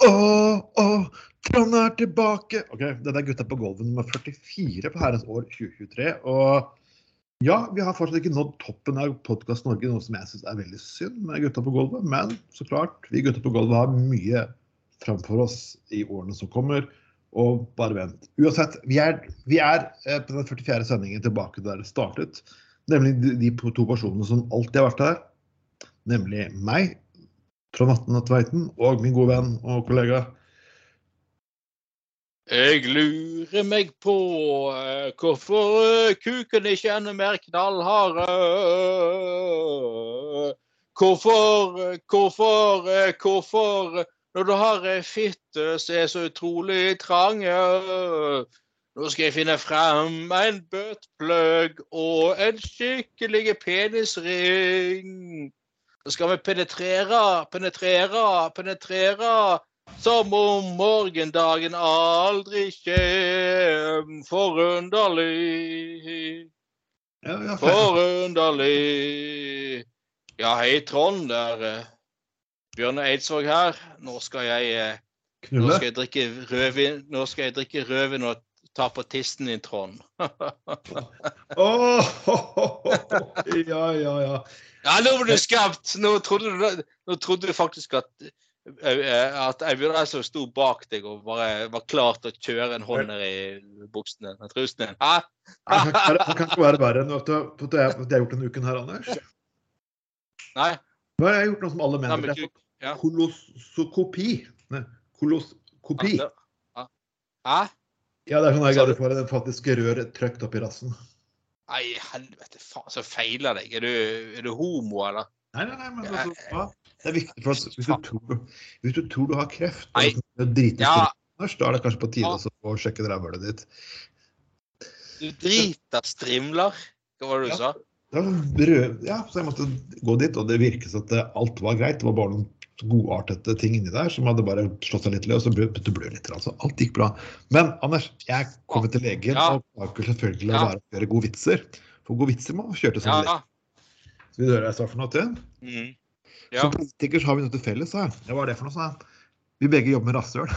Åh, åh, Trond er tilbake! Ok, Det er Gutta på gulvet nummer 44 på herrens år 2023. Og ja, vi har fortsatt ikke nådd toppen av Podkast Norge, noe som jeg syns er veldig synd med Gutta på gulvet. Men så klart, vi Gutta på gulvet har mye framfor oss i årene som kommer. Og bare vent. Uansett, vi er, vi er eh, på den 44. sendingen tilbake der det startet. Nemlig de to personene som alltid har vært her. Nemlig meg, Trond Atten Tveiten, og min gode venn og kollega Jeg lurer meg på eh, hvorfor eh, kuken ikke enda mer knallhard. Hvorfor, eh, hvorfor, hvorfor Når du har ei fitte som er så utrolig trang Nå skal jeg finne frem en bøtpløgg og en skikkelig penisring. Skal vi penetrere, penetrere, penetrere som om morgendagen aldri kjem. Forunderlig, forunderlig. Ja, hei Trond, det er Bjørn Bjørne Eidsvåg her. Nå skal jeg eh, nå skal jeg drikke rødvin, nå skal jeg drikke rødvin og ta på tissen din, Trond. Åh, ja, ja, ja. Ja, nå ble du skremt! Nå trodde du, nå trodde du faktisk at eh, at Eivind Reisov sto bak deg og bare var klar til å kjøre en hånd ned i buksene og. Hæ? Det kan ikke være- verre enn at jeg, har gjort denne uken her, Anders. Nei? Nå har jeg gjort noe som alle Nei, mener. men Jeg ja. koloskopi. Koloskopi. Hæ? Ja, det er sånn jeg får en faktisk rør trykt opp i rassen. Nei, helvete, faen, så feiler deg. Er du, er du homo, eller? Nei, nei, nei, men altså, ja, det er viktig for at hvis du tror, hvis du, tror du har kreft, og du driter Ja. Da er det kanskje på tide Ja. å sjekke rævhølet ditt. Du driter strimler? Hva var det du Ja. sa? Ja, så jeg måtte gå dit, og det virket som at alt var greit. Det var bare noen godartede ting inni der som hadde bare slått seg litt løs og begynte å blø litt. Altså. Alt gikk bra. Men Anders, jeg kom til legen Ja. og klarer selvfølgelig Ja. være å gjøre gode vitser. For gode vitser må kjøre til sånn. Ja. Skal vi høre hva jeg sa for noe til? Mm. Ja. Som politikere har vi noe til felles, sa jeg. Hva er det for noe, sa jeg. Vi begge jobber med rasshøl.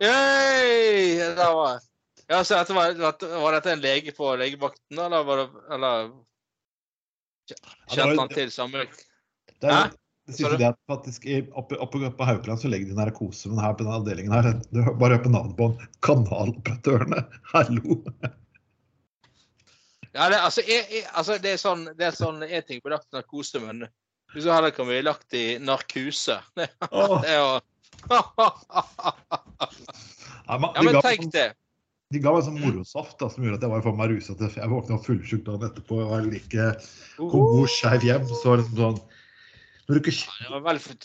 Yay! that var ja, så dette var, var dette en lege på legevakten, eller var det eller, Kjente han til samme Det, er, det jeg det at faktisk oppe, oppe på Haukeland så legger de narkose, men her på denne avdelingen her, du bare hør på navnet på. Kanaloperatørene. Hallo! Ja, det, altså, jeg, jeg, altså, det er sånn det er sånn en ting på lagt narkose, men du heller kan bli lagt i narkose Det, er jo Ja, men tenk det. De ga meg sånn morosaft da, som gjorde at jeg var for meg rusete. Jeg våkna fullsjuk dagen etterpå og var like kom god skeiv hjem. Så var det liksom sånn når du ikke, Det var velfødt.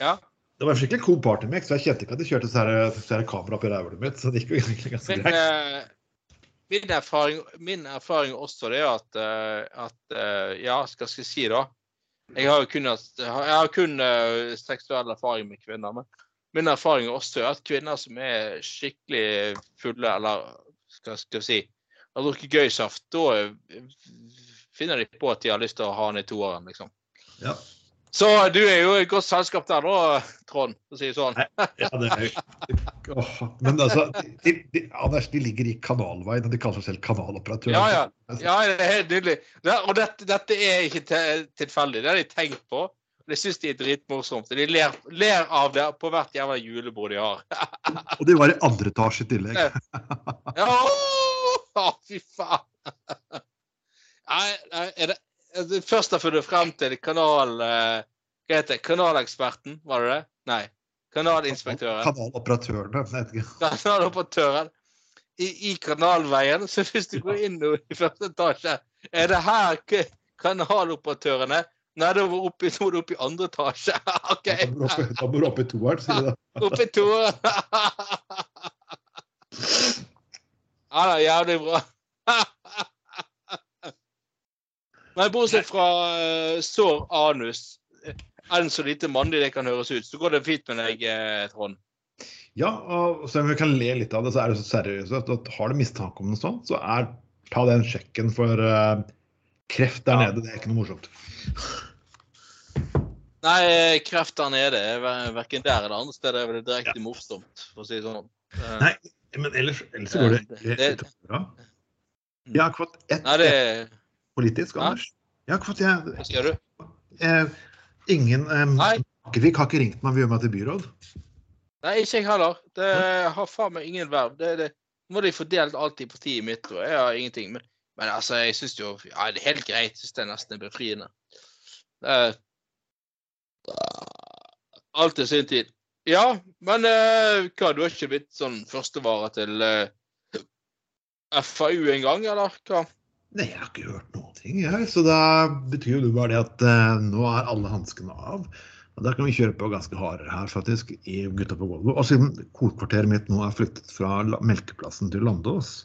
Ja. Det var en skikkelig cool partymix, så jeg kjente ikke at de kjørte så her, så her kamera opp i rævhølet mitt. Så det gikk jo egentlig ganske Men, greit. eh, min, erfaring, min erfaring også det er at, eh, at eh, Ja, hva skal jeg si, da? Jeg har jo kun, jeg har kun seksuell erfaring med kvinner. Men min erfaring også er at kvinner som er skikkelig fulle, eller hva skal jeg si har drukket gøy saft, da eh, finner de på at de har lyst til å ha den i toeren, liksom. Ja. Så du er jo i godt selskap der da, Trond, for å si det sånn. Ja, det er jo oh, Men altså, de, de, Anders, de ligger i kanalveien, og de kaller seg selv kanaloperatører. Ja, ja. Ja, det er helt nydelig. Det, og dette, dette er ikke tilfeldig. Det har de tenkt på. Det syns de er dritmorsomt. De ler, ler av det på hvert jævla julebord de har. Og de var i andre etasje i tillegg. Ja, å, fy faen! Nei, nei, er det, det først har funnet frem til kanal... eh, Hva heter det? Kanaleksperten, var det det? Nei. Kanalinspektøren. Kanaloperatørene. Jeg vet ikke. Kanaloperatøren. I, I kanalveien. Så hvis du går inn i første etasje, er det her kanaloperatørene? Nei, da var oppe, nå er det oppe i andre etasje. OK. Da må du opp- i toeren, sier du da. Oppe i toeren. Ja, det er jævlig bra. Men bortsett fra uh, sår anus, eh, enn så lite mandig det kan høres ut, så går det fint med deg, eh, Trond. Ja, og selv om vi kan le litt av det, så er det så seriøst at har du mistanke om noe sånt, så er, ta den sjekken for uh, kreft der Ja. nede. Det er ikke noe morsomt. Nei, eh, kreft der nede, er ver- hverken der eller andre steder er det direkte morsomt, for å si det sånn. Eh, Nei, Men ellers, ellers så går det Det- egentlig det- bra. Jeg har ikke fått ett Nei, det politisk, Anders. Jeg har ikke fått jeg, Hva sier du? eh, Ingen eh, Nei. Har ikke ringt meg og gjør meg til byråd. Nei, ikke jeg heller. Det har faen meg ingen verv. Det, det må de fordelt alt i partiet mitt, og jeg har ingenting. Men, men altså, jeg syns jo Ja, det er helt greit. Jeg syns det er nesten befriende. Det er Alt til sin tid. Ja, men eh, hva, du har ikke blitt sånn førstevare til eh, FAU engang, eller hva? Nei, jeg har ikke hørt noen ting, jeg. Så da betyr jo det bare det at eh, nå er alle hanskene av. Og da kan vi kjøre på ganske hardere her, faktisk, i Gutta på Volvo. Og siden kodekvarteret mitt nå er flyttet fra Melkeplassen til Landås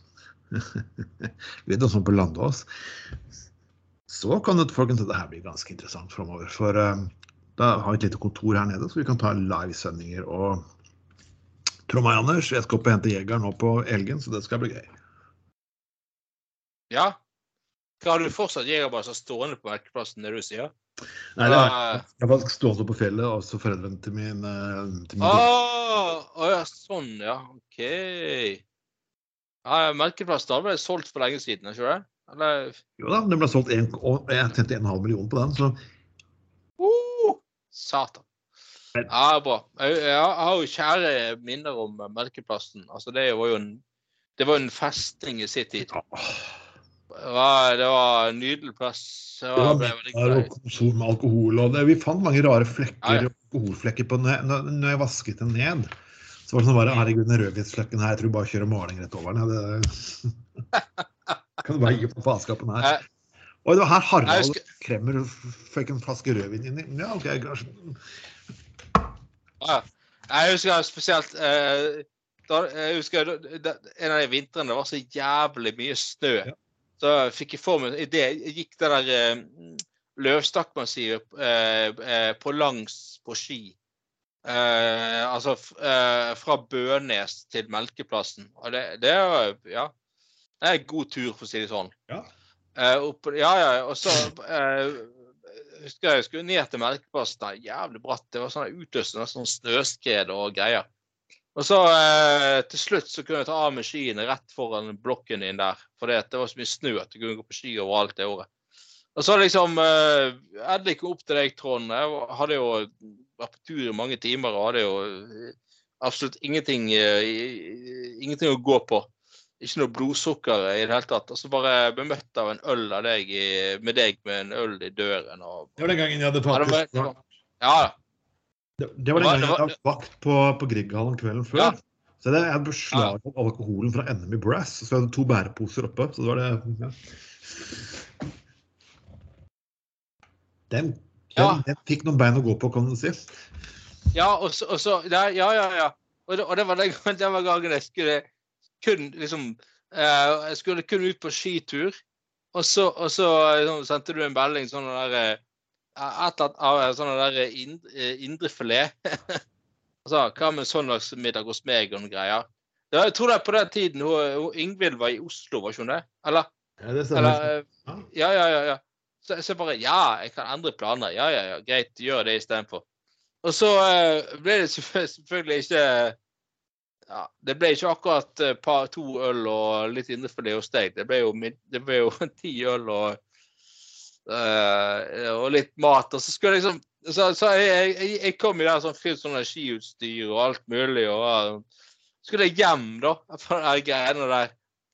Vi hva som på Landås. Så kan det, folkens, dette her bli ganske interessant framover. For eh, da har vi et lite kontor her nede, så vi kan ta livesendinger og Tro meg, Anders, jeg skal opp og hente jegeren nå på Elgen, så det skal bli gøy. Ja? Har du fortsatt jegerbaser stående på merkeplassen, der du sier? Nei, det er, jeg har faktisk stående på fjellet, og så foreldrene til min, eh, til min ah, oh, ja, sånn, ja. OK. Ja, merkeplass da ble solgt for lenge siden, ikke det? Eller Jo da, den ble solgt en, og jeg tjente 1,5 million på den, så Satan. Ja, bra. Jeg, jeg har jo kjære minner om Melkeplassen. Altså, det var jo en det var en festning i sin tid. Ja, Det var, en nydelig plass. Det det var, var veldig middag og konsum med alkohol, og det, vi fant mange rare flekker, Ja, ja. alkoholflekker på når, når jeg vasket den ned. Så var det sånn bare, herregud, den rødhvitsflekken her, jeg tror bare kjører maling rett over den. ja, Det, kan du bare gi på faenskapen her. Jeg, Og det var her jeg Harald skal... Kremmer fikk en flaske rødvin inni. Ja, OK, greit. ja, jeg husker spesielt eh, da, jeg husker da- En av de vintrene det var så jævlig mye snø. Ja. Så fikk jeg for meg idé. Jeg gikk det der eh, Løvstakkmassivet eh, eh, på langs på ski. Eh, altså eh, fra Bønes til Melkeplassen. Og det, det er ja, det er en god tur, for å si det sånn. Ja. Eh, opp, ja, ja. Og så uh, husker jeg jeg skulle ned til melkeposten. Jævlig bratt. Det var sånn utløsende sånn snøskred og greier. Og så uh, til slutt så kunne jeg ta av meg skiene rett foran blokken din der. For det var så mye snø at du kunne gå på ski overalt det året. Og så liksom eh, Endelig ikke opp til deg, Trond. Jeg hadde jo vært på tur i mange timer og hadde jo absolutt ingenting, ingenting å gå på. Ikke noe blodsukker i det hele tatt. Og så bare ble møtt av en øl av deg i, med deg med en øl i døren. Og, Det var den gangen jeg hadde ja, det var, faktisk var, ja, Det, det var den gangen jeg hadde vakt på, på Grieghallen kvelden før. Ja. Så det, jeg beslaget alkoholen fra NM i Brass. Så jeg hadde to bæreposer oppe. Så det var det ja. Den, den, Ja. den fikk noen bein å gå på, kan du si. Ja, og så, og så ja, ja, ja. ja. Og, det, og det var den gangen, det var gangen jeg skulle kun liksom eh, Jeg skulle kun ut på skitur. Og så, og så liksom, sendte du en melding sånn der eh, Et av sånn der ind- eh, indrefilet. altså, hva med søndagsmiddag hos meg og noen greier? Jeg tror det er på den tiden hun, Ingvild var i Oslo, var ikke hun det? Eller? Ja, det stemmer. Eh, Ja, ja, ja. ja. Så, så bare Ja, jeg kan endre planer. Ja, ja, ja. Greit, gjør det istedenfor. Og så uh, ble det selvfølgelig ikke ja, Det ble ikke akkurat eh, par, to øl og litt indrefilet hos deg. Det ble jo, det ble jo ti øl og, eh, og litt mat. Og så skulle jeg liksom så, så jeg, jeg, jeg kom jo der sånn fylt sånn skiutstyr og alt mulig. og Skulle jeg hjem, da, for de greiene der.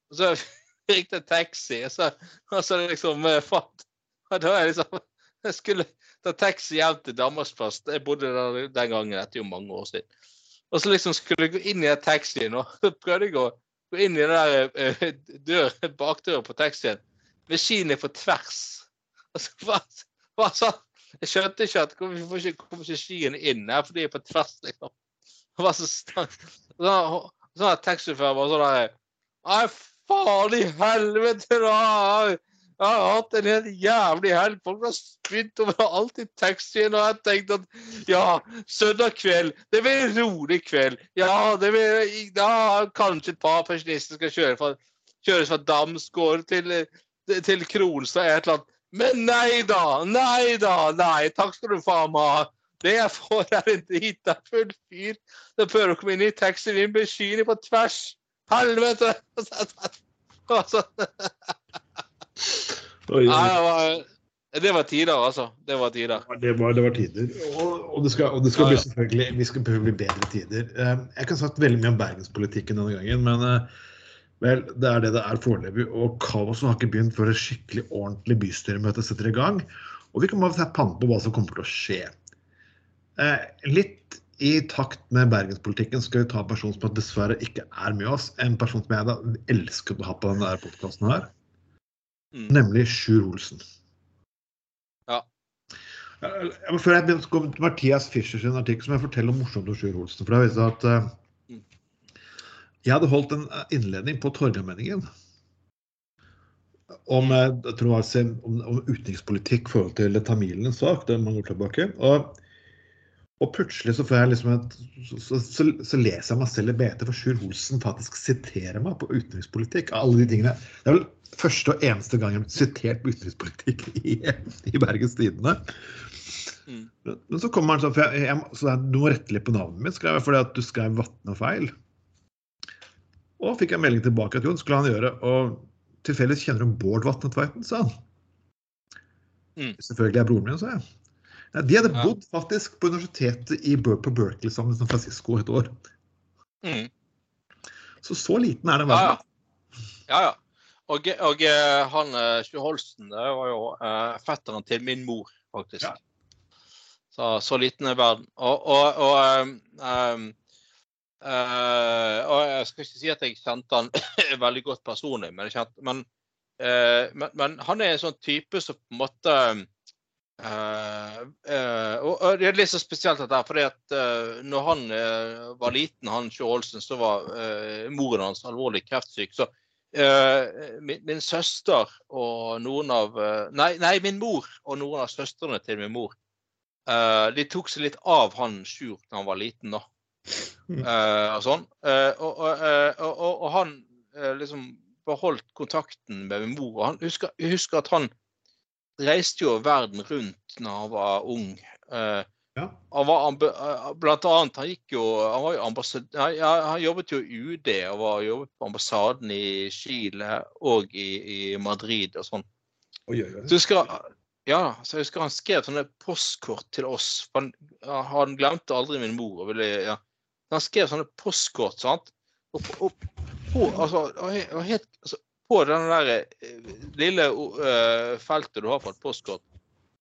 Og så gikk jeg taxi, og så, og så liksom uh, fatt. Og da jeg liksom Jeg skulle ta taxi hjem til Danmarksplass. Jeg bodde der den gangen, dette er jo mange år siden. Og så liksom skulle jeg gå inn i den taxien, og så prøvde jeg å gå inn i den der uh, dør, bakdøra på taxien med skiene på tvers. Og så var, var sånn Jeg skjønte ikke at hvorfor ikke, kommer ikke skiene inn her, for de er på tvers, liksom. Det var så stank. Så, så taxisjåføren var sånn der Nei, faen i helvete, da! Jeg har hatt en helt jævlig helg. Folk har spydd overalt i taxien. Og jeg tenkte at ja, søndag kveld, det blir en rolig kveld. Ja, det blir ja, kanskje et par pensjonister skal kjøre fra, kjøres fra Damsgård til, til Kronstad et eller annet. Men nei da, nei da, nei. Takk skal du faen meg ha. Det jeg får, er en drita full fyr. Da prøver å komme inn i taxien min med skyene på tvers. Helvete! Altså, Oi, Nei, det var, det var tider, altså. Det var tider. Det var, det var tider. Og, og det skal, og det skal Ja, bli selvfølgelig vi skal bli bedre tider. Eh, Jeg kan sagt veldig mye om bergenspolitikken denne gangen, men eh, vel, det er det det er foreløpig. Og kaoset har ikke begynt før et skikkelig ordentlig bystyremøte setter i gang. Og vi kan bare ta panne på hva som kommer til å skje. Eh, litt i takt med bergenspolitikken skal vi ta en person som dessverre ikke er med oss. En person som jeg da elsket å ha på denne podkasten her. Mm. Nemlig Sjur Olsen. Ja. Jeg, Før jeg begynner å gå til Mathias Fischer sin artikkel, så må jeg fortelle om morsomt om Sjur Olsen. For det viser at Mm. jeg hadde holdt en eh, innledning på Torgallmenningen om, eh, jeg tror om, om utenrikspolitikk i forhold til tamilenes sak. Det man går tilbake. Og, og plutselig så liksom et, så, så, så, leser jeg meg selv i BT, for Sjur Olsen faktisk siterer meg på utenrikspolitikk. alle de tingene. Det er vel første og eneste gang jeg har sitert på utenrikspolitikk i, i Bergens Tidende. Mm. Men så kommer han sånn, for jeg, jeg, så jeg, Du må rette litt på navnet mitt, skrev jeg, fordi at du skrev Vatne feil. Og fikk jeg melding tilbake at jo, det skulle han gjøre. Og tilfeldigvis kjenner du Bård Vatne Tveiten, sa han. Mm. Selvfølgelig er broren min, sa jeg. Nei, de hadde Ja. bodd faktisk på universitetet i på Berkeley sammen med San Francisco et år. Mm. Så så liten er den Ja, ja. ja, ja. Og, og eh, han Sjøholsten det var jo eh, fetteren til min mor, faktisk. Ja. Så, så liten er verden. Og, og, og, um, um, uh, jeg skal ikke si at jeg kjente han veldig godt personlig, men, kjente, men, uh, men, men han er en sånn type som på en måte uh, eh, og, det er litt så spesielt dette, fordi at eh, når han eh, var liten, han Sjø Olsen, så var eh, moren hans alvorlig kreftsyk. så Eh, min, min søster og noen av eh, nei, nei, min mor og noen av søstrene til min mor eh, de tok seg litt av han Sjur da han var liten. da. Mm. Eh, og sånn. Eh, og, og, eh, og, og, han eh, liksom beholdt kontakten med min mor. og han husker, Jeg husker at han reiste jo verden rundt når han var ung. Ja. han var eh, blant annet, han gikk jo Han jo. Han, han jobbet jo i UD og var jobbet på ambassaden i Chile og i, i Madrid og sånn. Oi, oi, oi. Så husker, ja, så jeg husker han skrev sånne postkort til oss. Han, han glemte aldri min mor. og Ville, ja. Han skrev sånne postkort, sant. Og, på- og, på, altså, og helt, altså, på den der eh, lille uh, feltet du har for et postkort,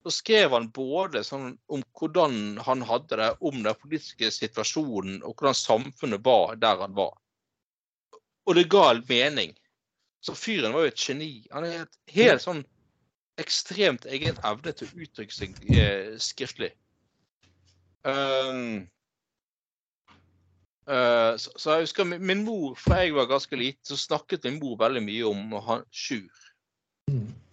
så skrev han både sånn om hvordan han hadde det, om den politiske situasjonen, og hvordan samfunnet var der han var. Og det ga en mening. Så fyren var jo et geni. Han er et helt sånn ekstremt egen evne til å uttrykke seg eh, skriftlig. Um, uh, så, så jeg husker min, min mor, fra jeg var ganske liten, så snakket min mor veldig mye om han Sjur.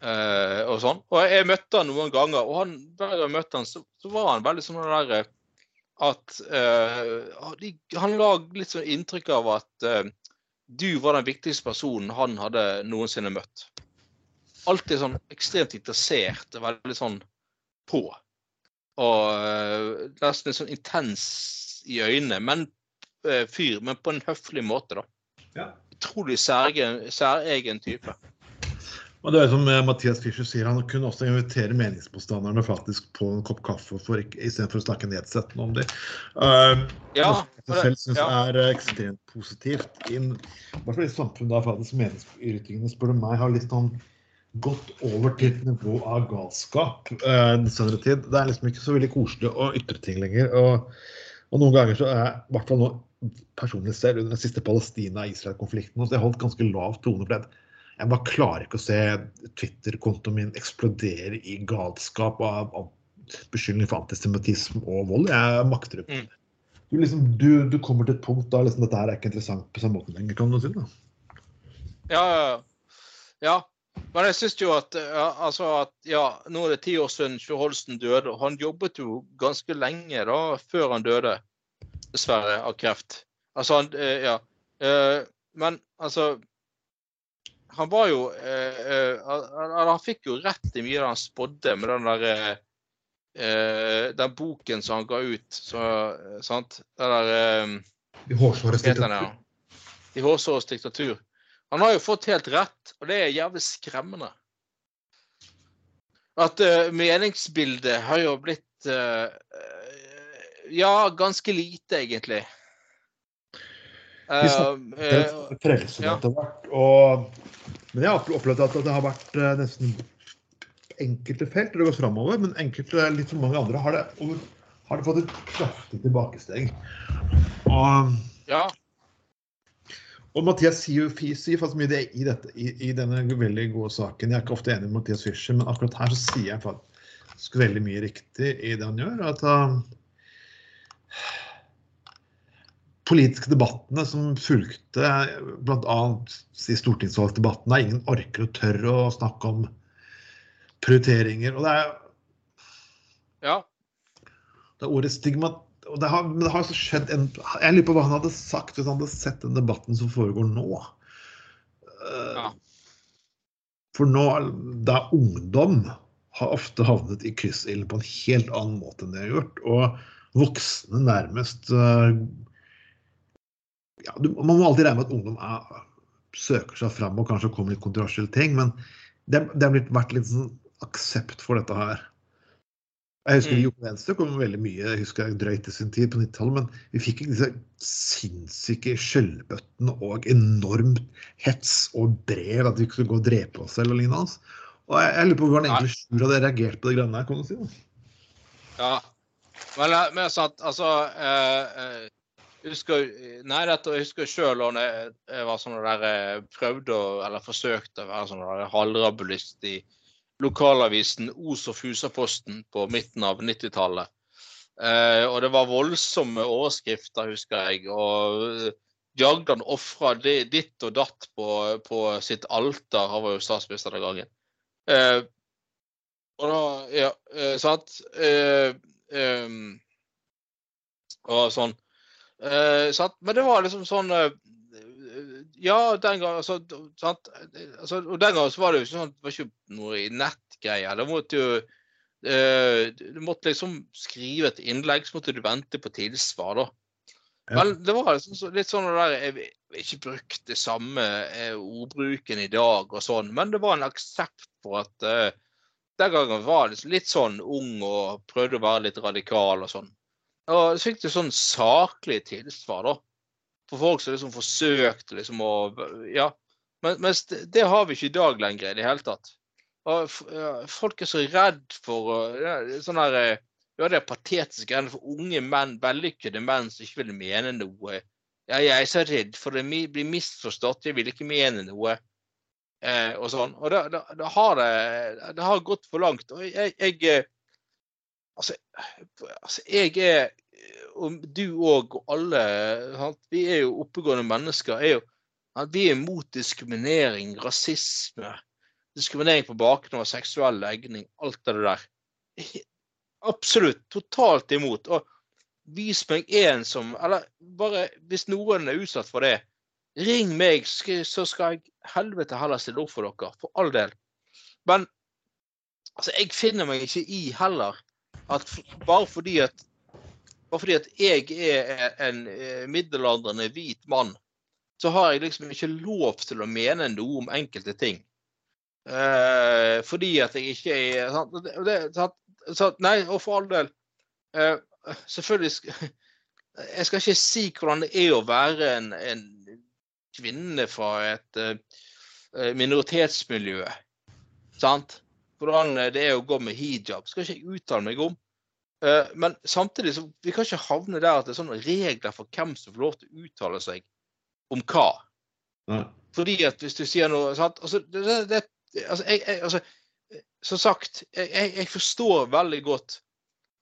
Eh, og sånn. Og jeg møtte han noen ganger, og han, hver gang jeg møtte han, så, så var han veldig sånn der eh, at eh, de, Han la litt sånn inntrykk av at eh, du var den viktigste personen han hadde noensinne møtt. Alltid sånn ekstremt interessert veldig sånn på. Og nesten litt sånn intens i øynene, men fyr, men på en høflig måte, da. Ja. Utrolig særegen, særegen type. Og det er som eh, Mathias Fischer sier, Han kunne også invitere meningsmotstanderne faktisk på en kopp kaffe for istedenfor å snakke nedsettende om dem. Uh, Ja, det selv syns ja. er eh, ekstremt positivt. I en- i hvert fall i samfunnet der faktisk meningsytringene spør du meg har litt sånn gått over til et nivå av galskap uh, den senere tid. Det er liksom ikke så veldig koselig å ytre ting lenger. Og, og noen ganger så er i hvert fall nå personlig selv under den siste Palestina-Israel-konflikten så jeg holdt ganske lav tone. for det. Jeg bare klarer ikke å se Twitter-kontoen min eksplodere i galskap av, beskyldninger beskyldning for antisemittisme og vold. Jeg makter det ikke. Mm. Du, liksom, du, du kommer til et punkt da liksom, dette her er ikke interessant på samme måte lenger, kan du si. da. Ja, ja, ja. ja. Men jeg syns jo at, ja, altså at ja, nå er det ti år siden Sjur Holsten døde. og Han jobbet jo ganske lenge da, før han døde, dessverre, av kreft. Altså, han, eh, ja. Eh, Men altså Han var jo eh, eh, han, han fikk jo rett i mye av det han spådde med den der eh, eh, Den boken som han ga ut. Så, eh, sant? Den der eh, I Hårsåret diktatur. ja? I Hårsåres diktatur. Han har jo fått helt rett, og det er jævlig skremmende. At eh, meningsbildet har jo blitt eh, Ja, ganske lite, egentlig. Vi Eh, snakker om frelse ja. etter hvert. Og, men jeg har opplevd at det har vært eh, nesten enkelte felt der det går framover, men enkelte, litt som mange andre, har det, har det fått et kraftig tilbakesteg. Og, ja. og Mathias sier sier faktisk mye det i, dette, i, i denne veldig gode saken. Jeg er ikke ofte enig med Mathias Fischer, men akkurat her så sier jeg faktisk veldig mye riktig i det han gjør. at han politiske debattene som fulgte, bl.a. i stortingsvalgdebattene, ingen orker og tør å snakke om prioriteringer. Og det er, ja. det er ordet stigma og det har, det har altså skjedd en, Jeg lurer på hva han hadde sagt hvis han hadde sett den debatten som foregår nå. Eh, Ja. For nå, da ungdom har ofte havnet i kryssilden på en helt annen måte enn de har gjort. Og voksne nærmest eh, ja, du, Man må alltid regne med at ungdom er, søker seg fram og kanskje kommer litt kontroversielle ting, men det, det har vært litt sånn aksept for dette her. Jeg husker Mm. Jo Venstre kom veldig mye jeg husker jeg drøyt i sin tid på 90-tallet, men vi fikk disse sinnssyke skjellbøttene og enormt hets og brev at vi skulle gå og drepe oss selv og lignende. altså. Og jeg, jeg lurer på hvordan egentlig Sjur hadde reagert på det greiene her. kan du si. Da. Ja. Men, jeg sa at... altså eh, eh, husker, Nei, jeg husker sjøl da jeg, var sånn der eh, prøvde å, eller forsøkte å være sånn der halvrabulist i lokalavisen Os og Fusaposten på midten av 90-tallet. Eh, og det var voldsomme overskrifter, husker jeg. Og eh, Jagland ofra ditt og datt på, på sitt alter. Han var jo statsminister den gangen. Eh, og da Ja, eh, sant? Eh, og sånn. Sant? Men det var liksom sånn uh, Ja, den gang altså, sant? Altså, Og den gangen så var det jo ikke sånn det var ikke noe nettgreier. Da måtte jo eh, Du måtte liksom skrive et innlegg, så måtte du vente på tilsvar, da. Ja. Men det var liksom så, litt sånn det der Jeg har ikke brukt det samme ordbruken i dag og sånn, men det var en aksept for at den gangen var jeg litt sånn ung og prøvde å være litt radikal og sånn. Og så fikk du sånn saklig tilsvar, da. For folk som liksom forsøkte liksom å Ja. Men, mens det, det har vi ikke i dag lenger i det hele tatt. Og folk er så redd for sånn her eh, Ja, det er patetisk greiene for unge menn, vellykkede menn som ikke vil mene noe. Ja, jeg er så redd for å blir bli misforstått, jeg vil ikke mene noe. Eh, og sånn. Og da, da, da har det, det har gått for langt. Og jeg, jeg eh, altså, altså, jeg er Og du òg, og alle sant? Vi er jo oppegående mennesker. Er jo, vi er mot diskriminering, rasisme, diskriminering på bakgrunn av seksuell legning, alt det der. Absolutt. Totalt imot. Og vis meg en som Eller bare hvis noen er utsatt for det, ring meg, så skal jeg helvete heller stille opp for dere. For all del. Men altså, jeg finner meg ikke i heller at bare fordi at bare fordi at jeg er en eh, middelaldrende hvit mann, så har jeg liksom ikke lov til å mene noe om enkelte ting. Eh, fordi at jeg ikke er sant? Det- sant? Så, nei, og for all del. eh, selvfølgelig Jeg skal ikke si hvordan det er å være en, en kvinne fra et eh, minoritetsmiljø. Sant? Hvordan det er å gå med hijab. skal ikke jeg uttale meg om. Eh, men samtidig så vi kan ikke havne der at det er sånne regler for hvem som får lov til å uttale seg om hva. Nei. Fordi at hvis du sier noe sant? Altså, det, det, altså, jeg, jeg, altså, som sagt, jeg, jeg, jeg forstår veldig godt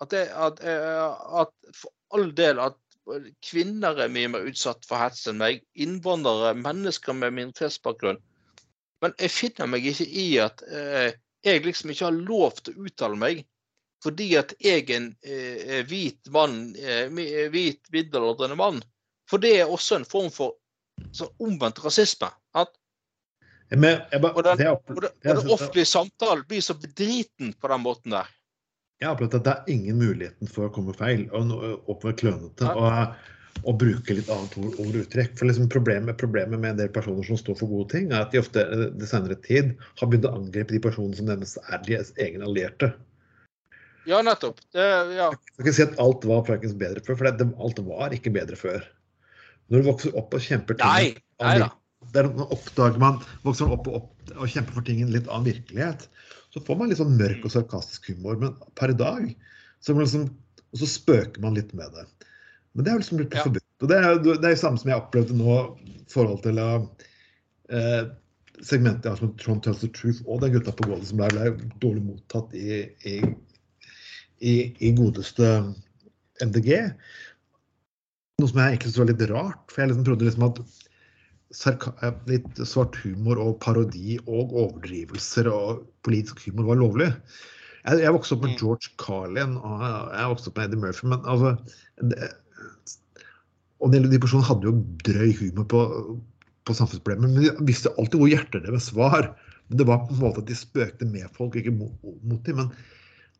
at, det, at, eh, at for all del at kvinner er mye mer utsatt for hets enn meg. Innvandrere, mennesker med minoritetsbakgrunn. Men jeg finner meg ikke i at eh, jeg liksom ikke har lov til å uttale meg fordi at jeg er en eh, hvit mann, eh, eh, hvit middelaldrende mann. For det er også en form for sånn omvendt rasisme. At, Men bare, Og den- det og, det, og det- offentlige samtalen blir så bedriten på den måten der. Jeg har opplevd at det er ingen muligheten for å komme feil og og, og klønete og, og bruke litt annet ord ord og uttrykk. For liksom problemet, problemet med en del personer som står for gode ting, er at de ofte i det senere tid har begynt å angripe de personene som nevnes er deres egne allierte. Ja, nettopp. Det, ja. Jeg skal ikke si at alt var faktisk bedre før, for det, alt var ikke bedre før. Når du vokser opp og kjemper ting Nei, nei da. der oppdager man, vokser man opp og, opp og kjemper for ting i en litt annen virkelighet, så får man litt sånn mørk og sarkastisk humor. Men per i dag så, liksom, så spøker man litt med det. Men det er jo liksom blitt Ja. forbudt. Og det er det er jo samme som jeg opplevde nå i forhold til eh, segmentet jeg har som Trond Tells the Truth og den gutta på gulvet som ble, ble dårlig mottatt i, i, i, i godeste MDG. Noe som jeg egentlig syntes var litt rart. For jeg liksom trodde liksom at eh, litt svart humor og parodi og overdrivelser og politisk humor var lovlig. Jeg, jeg vokste opp med Mm. George Carlin og jeg vokste opp med Eddie Murphy, men altså det, Og den personene hadde jo drøy humor på, på samfunnsproblemer, men de visste alltid hvor hjertet deres var. Men det var på en måte at de spøkte med folk, ikke mot, mot dem. Men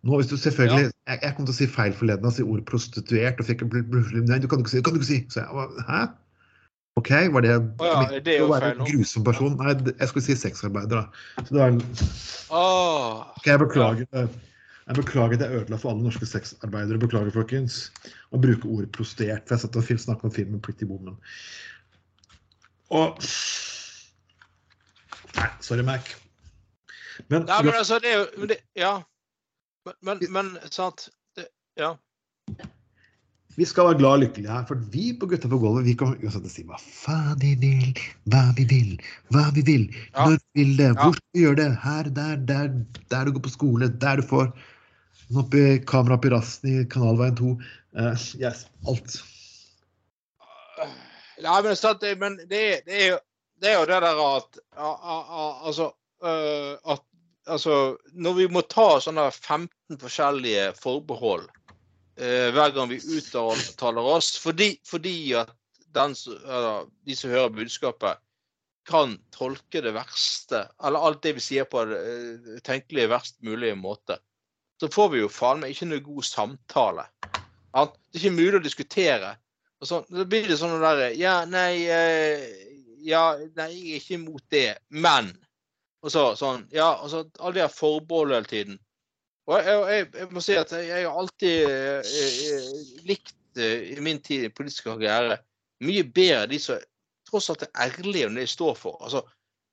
nå hvis du selvfølgelig jeg, jeg kom til å si feil forleden og si ordet prostituert. og fikk en bl- Nei, du kan ikke si det. kan du ikke si. Så jeg, var, hæ? OK, var det Å ja, det å være en grusom person? Nei, jeg skulle si sexarbeider, da. Så det var, Åh, Ok, jeg beklager. Jeg beklager at jeg ødela for alle norske sexarbeidere. Beklager, folkens. Å bruke ordet prostert. For jeg satt og snakket om filmen Pretty Woman. Og Nei, sorry, Mac. Men, Nei, men altså, det er jo det, Ja. Men, men, men sant det, Ja. Vi skal være glad og lykkelige her, for vi på Gutta på gulvet vi kan uansett si hva faen vi vil, hva vi vil, hva vi vil, Ja. når vi vil det, hvor skal vi gjøre det, her, der, der, der du går på skole, der du får oppi kamera oppi rassen i Kanalveien 2. Uh, yes, alt. Nei, men, sant, men det, det, er jo, det er jo det der at Altså øh, at Altså, når vi må ta sånne 15 forskjellige forbehold hver gang vi uttaler oss, fordi, fordi at den, de som hører budskapet, kan tolke det verste, eller alt det vi sier på det øh, tenkelige verst mulige måte, så får vi jo faen meg ikke noe god samtale. Det er ikke mulig å diskutere. Og så, da blir det sånn derre Ja, nei eh, Ja, nei, jeg er ikke imot det, men Og så sånn Ja, og alle de her forbeholdene hele tiden. Og jeg, jeg, jeg må si at jeg, jeg har alltid eh, eh, likt eh, i min tid i politisk karriere mye bedre de som tross alt er ærlige om det de står for. Altså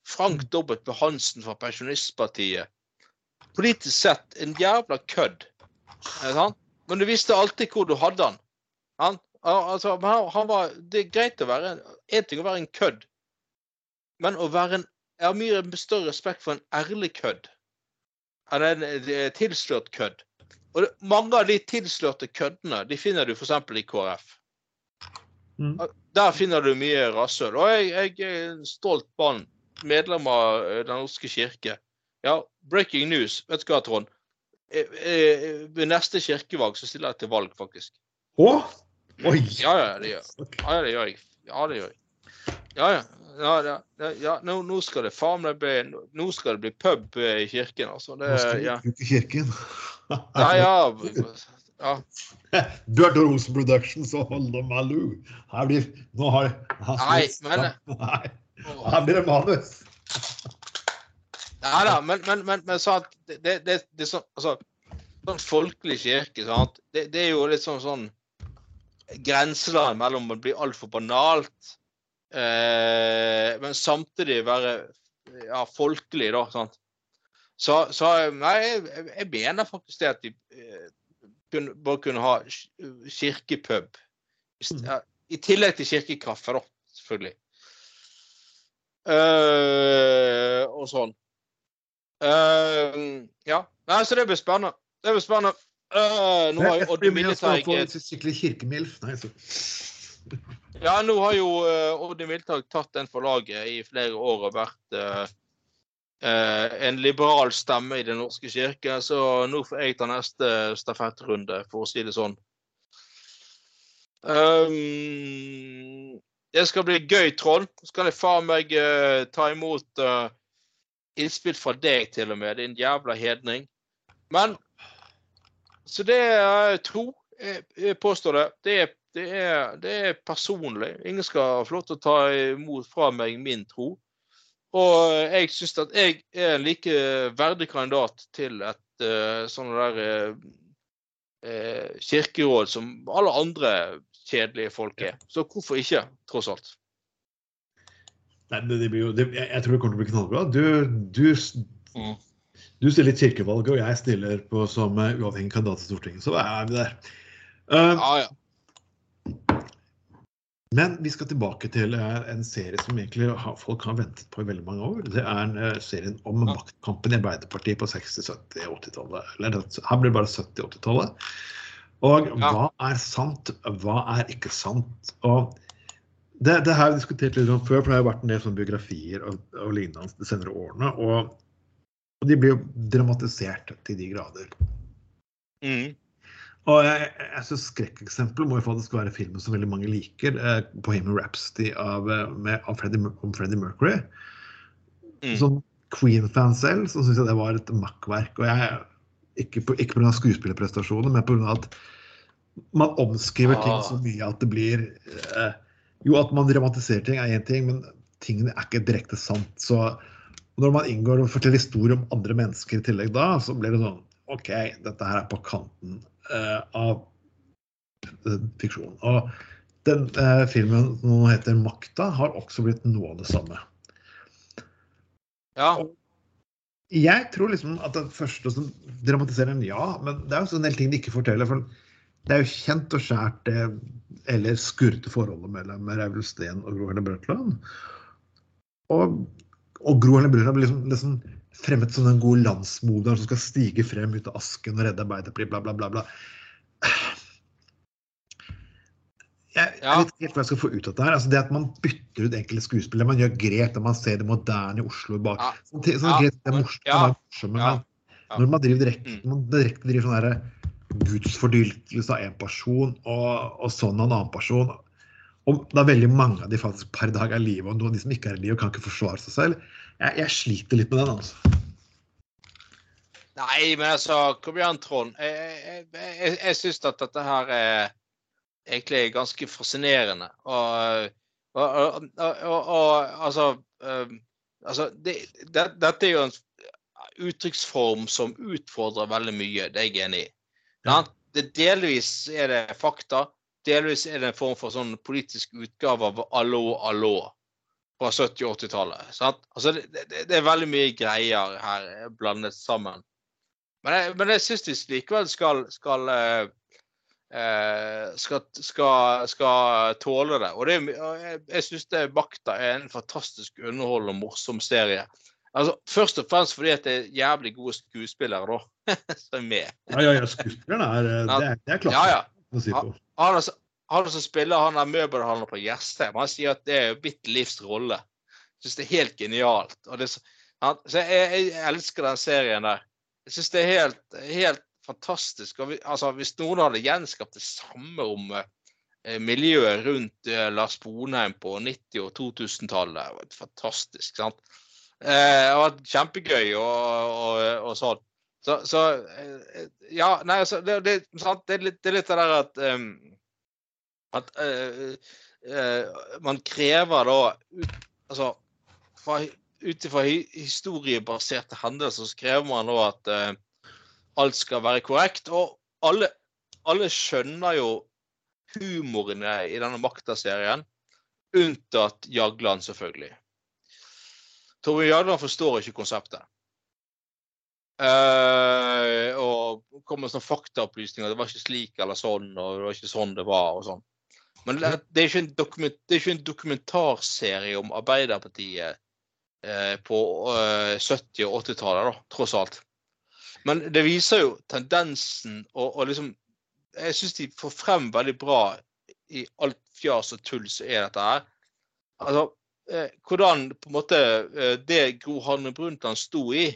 Frank W. Hansen fra Pensjonistpartiet. Politisk sett en jævla kødd. Sant? Men du visste alltid hvor du hadde han. Han, altså, han, var, det er greit å være en, en ting å være en kødd, men å være en Jeg har mye større respekt for en ærlig kødd enn en eh, tilslørt kødd. Og mange av de tilslørte køddene de finner du f.eks. i KrF. Mm. Der finner du mye rasshøl. Og jeg, jeg er en stolt mann, medlem av eh, Den norske kirke. Ja, breaking news. Vet du hva, Trond? Eh, eh, Ved neste kirkevalg så stiller jeg til valg, faktisk. Å? Oi! Ja, ja, det gjør, ja, det gjør jeg. Ja, det gjør jeg. Ja, ja. Ja, ja, ja, nå, nå skal det faen meg bli Nå skal det bli pub eh, i kirken, altså. Det, Nå skal vi ja. i kirken. Ja, ja. ja. Bjørn Rosen Productions og Holde Malou. Her blir Nå har Nei, men- Nei, her blir det manus. Nei da, men, men, men, men sant, det, det, det, sånn, altså, sånn folkelig kirke, sant? Det, det er jo litt sånn, sånn grenseland mellom å bli altfor banalt, men samtidig være ja, folkelig, da. sant? Så, så nei, jeg, jeg mener faktisk det at de eh, bare kunne ha kirkepub. I ja, I tillegg til kirkekaffe, da, selvfølgelig. Eh, og sånn. Eh, ja. Nei, så det blir spennende. Det blir spennende. Eh, nå har Jeg Odd en skikkelig kirkemilf. Nei, så. Ja, nå har jo uh, Odin Wiltag tatt den for laget i flere år og vært uh, uh, en liberal stemme i Den norske kirke, så nå får jeg ta neste stafettrunde, for å si det sånn. Um, det skal bli gøy, Trond. Så kan jeg faen meg ta imot innspill fra deg, til og med, din jævla hedning. Men Så det er. Jeg, jeg påstår det. Det er, det, er, det er personlig. Ingen skal få lov til å ta imot fra meg min tro. Og jeg syns at jeg er en like verdig kandidat til et uh, sånn der uh, eh, kirkeråd som alle andre kjedelige folk er. Så hvorfor ikke, tross alt? Nei, det, det blir jo, det, jeg, tror det kommer til å bli knallbra. Du, du, Mm. du stiller i kirkevalget, og jeg stiller på som eh, uavhengig kandidat til Stortinget. Så er vi der. Uh, Ja, ja. Men vi skal tilbake til eh, en serie som egentlig folk har ventet på i veldig mange år. Det er en, eh, serien om maktkampen i Arbeiderpartiet på 60-, 70-, 80-tallet. Eller her blir det bare 70-, 80-tallet. Og hva er sant, hva er ikke sant? Og det, det har vi diskutert litt om før, for det har vært en del biografier og, og lignende de senere årene. Og, og de blir jo dramatisert til de grader. Mm. Og jeg, jeg synes Skrekkeksempelet må jo faktisk være filmen som veldig mange liker. Eh, 'Bohemian Rhapsody' av, eh, med, av Freddie, om Freddie Mercury. Mm. Som Queen-fan selv så syns jeg det var et makkverk. Og jeg, ikke på- ikke pga. skuespillerprestasjoner, men pga. at man omskriver ting Ah. så mye at det blir eh, Jo, at man dramatiserer ting er én ting, men tingene er ikke direkte sant. Så når man inngår og forteller historier om andre mennesker i tillegg da, så blir det sånn OK, dette her er på kanten av eh, fiksjon. Og den eh, filmen som heter 'Makta', har også blitt noe av det samme. Ja. Jeg tror liksom at det første som dramatiserer en ja, men det er jo en del ting de ikke forteller. for Det er jo kjent og skjært det eller skurrete forholdet mellom Reivul Steen og Gro Harlem Brundtland. Og, og Gro Harlem Brundtland blir liksom, liksom fremmet som den gode landsmoderen som skal stige frem ut av asken og redde Arbeiderpartiet, bla, bla, bla. bla. Jeg, jeg vet ikke helt hva jeg skal få ut av det her. Altså det at man bytter ut enkelte skuespillere, man gjør grep der man ser det moderne i Oslo bak. Ja. Sånne ting- sånne Ja, er morsomt, ja, morsomt ja, men når man driver direkte, Mm. man direkte driver sånn derre gudsfordyrkelse av en person og, og sånn av en annen person og det er veldig mange av de faktisk per dag er i live, og noen av de som ikke er i live, kan ikke forsvare seg selv. Jeg, jeg sliter litt med den, altså. Nei, men altså, kom igjen, Trond. Jeg, jeg, jeg, jeg syns at dette her er egentlig ganske fascinerende. Og, og, og, og, altså, um, altså det, det, Dette er jo en uttrykksform som utfordrer veldig mye. Det er jeg enig i. Ja. Det, delvis er det fakta. Delvis er det en form for sånn politisk utgave av Allo, allo fra 70- og 80-tallet. Altså, det, det, det er veldig mye greier her blandet sammen. Men jeg, men jeg syns de likevel skal skal, eh, eh, skal, skal, skal tåle det. Og, det, jeg, jeg syns Makta er en fantastisk underholdende og morsom serie. Altså, Først og fremst fordi at det er jævlig gode skuespillere da, som er med. Ja, ja, ja, skuespillerne er eh, Det er, det er klasse. Ja, ja. å si på. Han, er så- han som spiller han er møbelhandler på Jessheim, han sier at det er jo mitt livs rolle. Syns det er helt genialt. Det, han, så jeg, jeg elsker den serien der. Jeg syns det er helt, helt fantastisk. Vi, altså, hvis noen hadde gjenskapt det samme om eh, miljøet rundt eh, Lars Bonheim på 90- og 2000-tallet, det var fantastisk. sant? Eh, det var kjempegøy og, og, og sånn. Så, så eh, Ja, nei, altså, det, det? Det, er litt, det er litt det der at em, At uh, uh, man krever da ut, Altså ut ifra historiebaserte hendelser så krever man da at uh, alt skal være korrekt. Og alle, alle skjønner jo humoren i denne Makta-serien, unntatt Jagland, selvfølgelig. Torbjørn Jagland forstår ikke konseptet. Uh, og kommer med sånne faktaopplysninger. Det var ikke slik eller sånn, og det var ikke sånn det var. og sånn. Men det, det, er, dokument, er ikke en dokumentarserie om Arbeiderpartiet eh, på eh, 70- og 80-tallet, tross alt. Men det viser jo tendensen og, og liksom Jeg syns de får frem veldig bra i alt fjas og tull som er dette her. Altså, eh, hvordan på en måte eh, det Gro Harlem Brundtland sto i,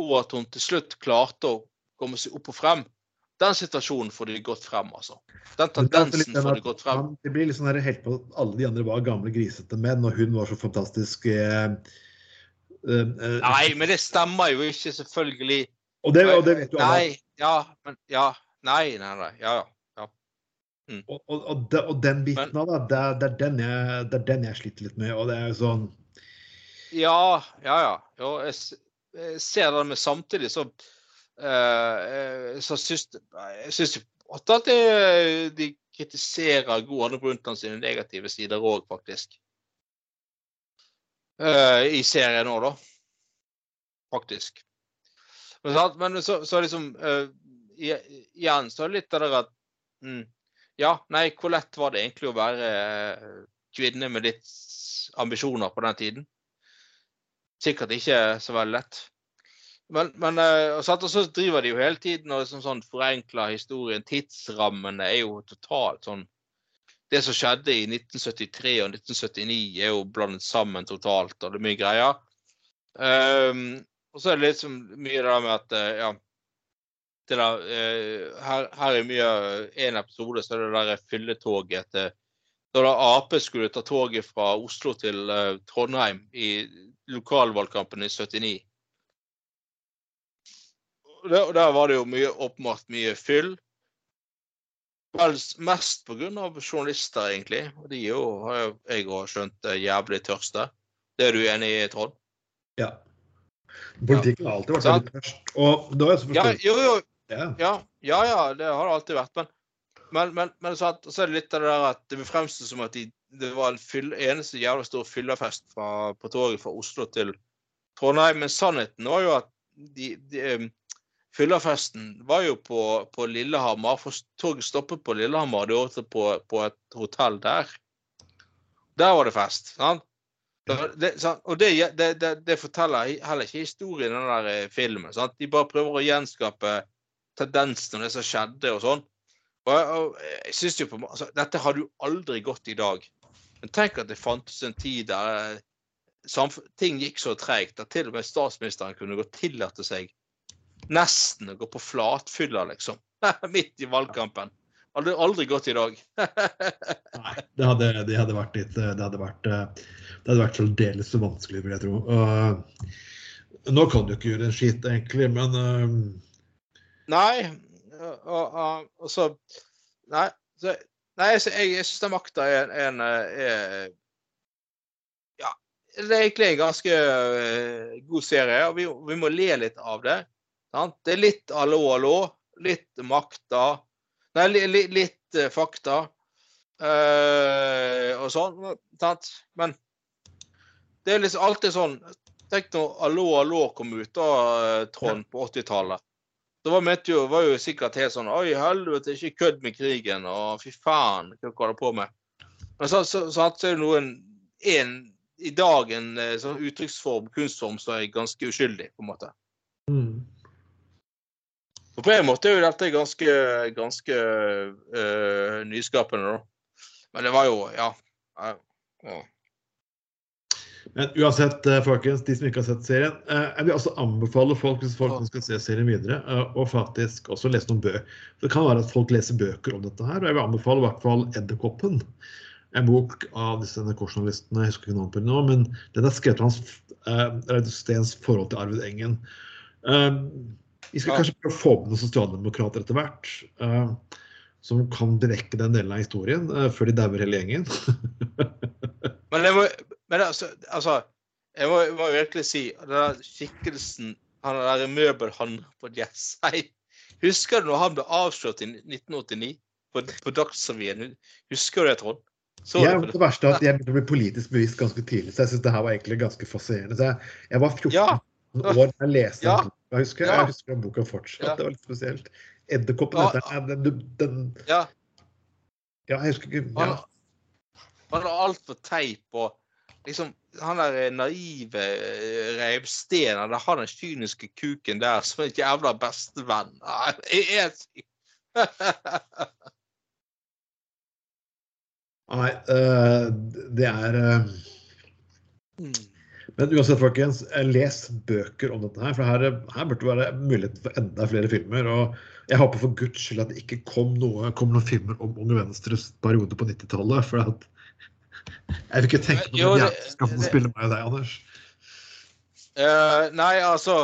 og at hun til slutt klarte å komme seg opp og frem, den situasjonen får de gått frem, altså. Den tendensen får de gått frem. Det blir litt sånn her helt på at alle de andre var gamle grisete menn, og hun var så fantastisk eh, eh, eh, Nei, men det stemmer jo ikke, selvfølgelig. og, det, og det vet jo alle. Nei, ja, men ja. Nei, nei, nei. Ja, ja. Og, og, og, de, og den biten av det, det, er- den jeg, det er den jeg sliter litt med. Og det er jo sånn Ja, ja, ja. Jo, jeg, jeg ser det, men samtidig så så syns jeg syns ofte at de, de kritiserer Gro Arne Brundtland sine negative sider òg, faktisk. Eh, I serien òg, da. Faktisk. Men, så, så liksom eh, Igjen så er det litt av det at mm, Ja, nei, hvor lett var det egentlig å være eh, kvinne med litt ambisjoner på den tiden? Sikkert ikke så veldig lett. Men, men eh, og så driver de jo hele tiden og liksom sånn forenkler historien. Tidsrammene er jo totalt sånn Det som skjedde i 1973 og 1979 er jo blandet sammen totalt, og det er mye greier. Um, og så er det liksom mye det der med at eh, ja det der, uh, her, her er mye En episode så er det der fylletoget til da da Ap skulle ta toget fra Oslo til uh, Trondheim i lokalvalgkampen i 79. Og der, der var det jo mye, åpenbart mye fyll. Vel mest pga. journalister, egentlig. Og de er jo, har jeg òg skjønt, jævlig tørste. Det er du enig i, Trond? Ja. Politikken har alltid vært veldig tørst. Og da er jeg så Ja, jo, jo, ja. Ja, ja, ja, det har det alltid vært. Men, men, men, men så, at, så er det litt av det der at det fremstår som at de, det var en fyll, eneste jævla stor fyllefest på toget fra Oslo til Trondheim. Men sannheten var jo at de, de, em, fyllefesten var jo på, på Lillehammer. For toget stoppet på Lillehammer, de åt på, på et hotell der. Der var det fest. sant? Det? Og det, det, det, forteller heller ikke historien i den der eh, filmen. sant? De bare prøver å gjenskape tendensen og det som skjedde og sånn. Og, jeg- og jeg synes jo på, altså, Dette hadde jo aldri gått i dag. Men tenk at det fantes en tid der eh, ting gikk så treigt at til og med statsministeren kunne gå tillate seg nesten å gå på flatfylla, liksom. Midt i valgkampen. Hadde aldri gått i dag. Nei, det hadde, det hadde vært litt Det hadde vært, eh, det hadde vært særdeles så vanskelig, vil jeg tro. Uh, nå kan du ikke gjøre en skitt, egentlig, men uh... Nei. Og, og, så Nei. Så, nei jeg, jeg, syns den makta er en, er, Ja, det er egentlig en ganske eh, god serie, og vi, vi må le litt av det. Sant? Det er litt allo, allo. Litt makta. Nei, li, li, litt eh, fakta. eh, og sånn. Sant? Men det er liksom alltid sånn Tenk når Allo, allo kom ut, da, eh, Trond, på 80-tallet. Da var, jo, var jo sikkert helt sånn Oi, helvete, ikke kødd med krigen. Og fy faen, hva du holder på med? Men så, så, så, så er det noen en, i dag en eh, sånn uttrykksform, kunstform, som er ganske uskyldig, på en måte. mm. Og på en måte er jo dette ganske, ganske uh, nyskapende, da. Men det var jo Ja. ja. Men uansett, eh, folkens, de som ikke har sett serien, eh, jeg vil også anbefale folk hvis folk skal se serien videre, og faktisk også lese noen bøker. Det kan være at folk leser bøker om dette her, og jeg vil anbefale i hvert fall 'Edderkoppen'. En bok av disse NRK-journalistene, jeg husker ikke navnet på den nå, men den er skrevet om hans Steens forhold til Arvid Engen. Vi skal Ja. kanskje prøve å få med noen sosialdemokrater etter hvert, Uh, som kan berekke den delen av historien uh, før de dauer hele gjengen. Men, det må, men altså, altså Jeg må, jeg må virkelig si den der skikkelsen Han der møbelhandleren på Jessheim Husker du når han ble avslørt i 1989 på, på Dagsrevyen? Husker du det, Trond? Så Jeg, det verste er at jeg ble politisk bevisst ganske tidlig, så jeg syns det her var egentlig ganske fascinerende. Jeg, jeg var 14 Ja. År jeg leste Ja. den boka. Jeg husker, Ja. jeg husker den boka fortsatt. Ja. Det var litt spesielt. Edderkoppen Ja. heter den. Den, den. Ja, Ja, jeg husker ikke ja. han, har altfor teip og liksom Han der naive eh, Reivsten, eller han den kyniske kuken der som er jævla bestevenn. Jeg er syk. Nei, eh, det er eh, Men uansett, folkens, eh, les bøker om dette her. For her, her burde det være mulighet for enda flere filmer. Og jeg håper for guds skyld at det ikke kom, noe, kom noen filmer om Unge Venstres periode på 90-tallet. For at jeg vil ikke tenke på det- jævelskap som spiller meg og deg, Anders. Uh, nei, altså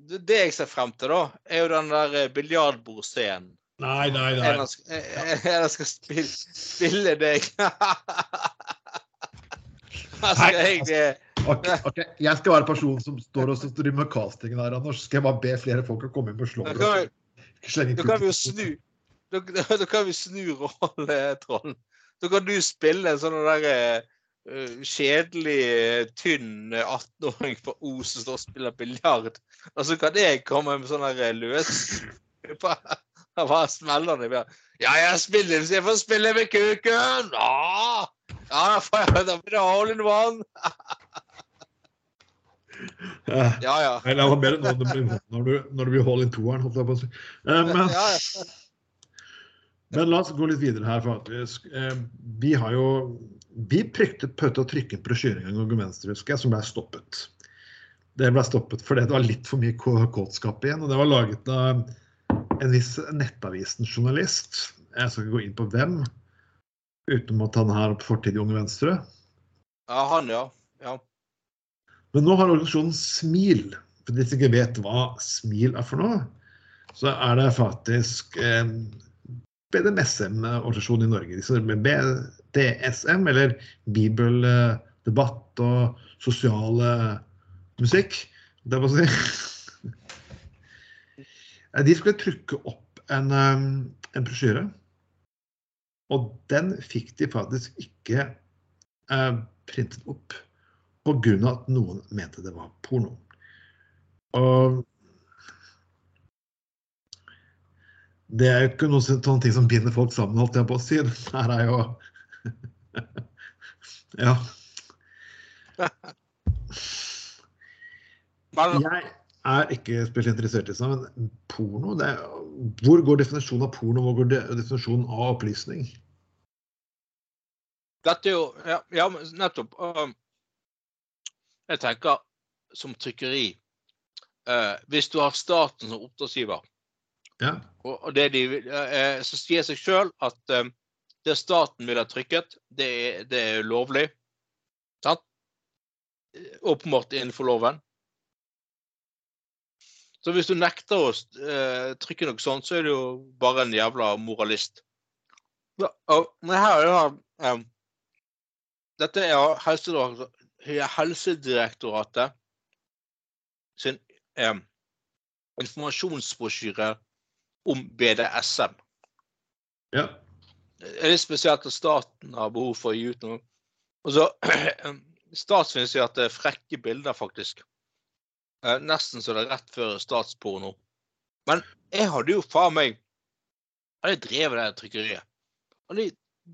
Det jeg ser frem til, da, er jo den der eh, biljardbordscenen. Nei, nei, En av sk- eh, en skal spille, spille deg Altså, jeg eh, Ok, ok, Jeg skal være personen som står og driver med castingen her, Anders. Skal jeg bare be flere folk å komme inn og slå Da kan vi- Da kan vi jo snu Da, kan vi snu rolletrollen. Da kan du spille en sånn der uh, kjedelig, eh, tynn eh, 18-åring fra Os som står og spiller biljard. Og så kan jeg komme med sånn der løs Hva smeller det bjørn. Ja, jeg spiller hvis jeg får spille med kuken! Ja, ja da får jeg da blir det hole in one. Ja. Ja, ja. Nei, det var bedre når når du, når det blir hold in toeren, holdt jeg på å si. Uh, Men, men la oss gå litt videre her, faktisk. Uh, Vi har jo Vi pryktet prøvde å trykke en brosjyre en gang om Venstre, husker jeg, som ble stoppet. Det ble stoppet fordi det var litt for mye kåtskap igjen. Og det var laget av en viss Nettavisen-journalist. Jeg skal ikke gå inn på hvem, utenom at han har fortid i Unge Venstre. ja han, ja. ja. Men nå har organisasjonen Smil, for de som ikke vet hva Smil er for noe, så er det faktisk eh, BDMSM-organisasjonen i Norge. Disse med BDSM, eller bibeldebatt og sosiale musikk. Det må jeg si. De skulle trykke opp en, um, en brosjyre, og den fikk de faktisk ikke eh, printet opp pga. at noen mente det var porno. Og det er jo ikke noen sånne ting som binder folk sammen, holdt jeg på å si. Det her er jo Ja. Jeg er ikke spesielt interessert i sånn, men porno det er, Hvor går definisjonen av porno? Hvor går definisjonen av opplysning? Dette er jo Ja, ja nettopp. Um, jeg tenker som trykkeri eh, Hvis du har staten som oppdragsgiver, Ja. og, og det de, eh, så sier seg sjøl at eh, det staten vil ha trykket, det er, det er lovlig. Sant? Åpenbart innenfor loven. Så hvis du nekter å eh, trykke noe sånt, så er du jo bare en jævla moralist. Ja, og, men her er det da, Dette er Helsedirektoratet, Helsedirektoratet sin eh, informasjonsbrosjyre om BDSM. ja. Det er litt spesielt at staten har behov for å gi ut noe. Og så Statsfinansierte frekke bilder, faktisk. Eh, Nesten så det er rett før statsporno. Men jeg hadde jo faen meg Jeg hadde drevet det trykkeriet. Og de,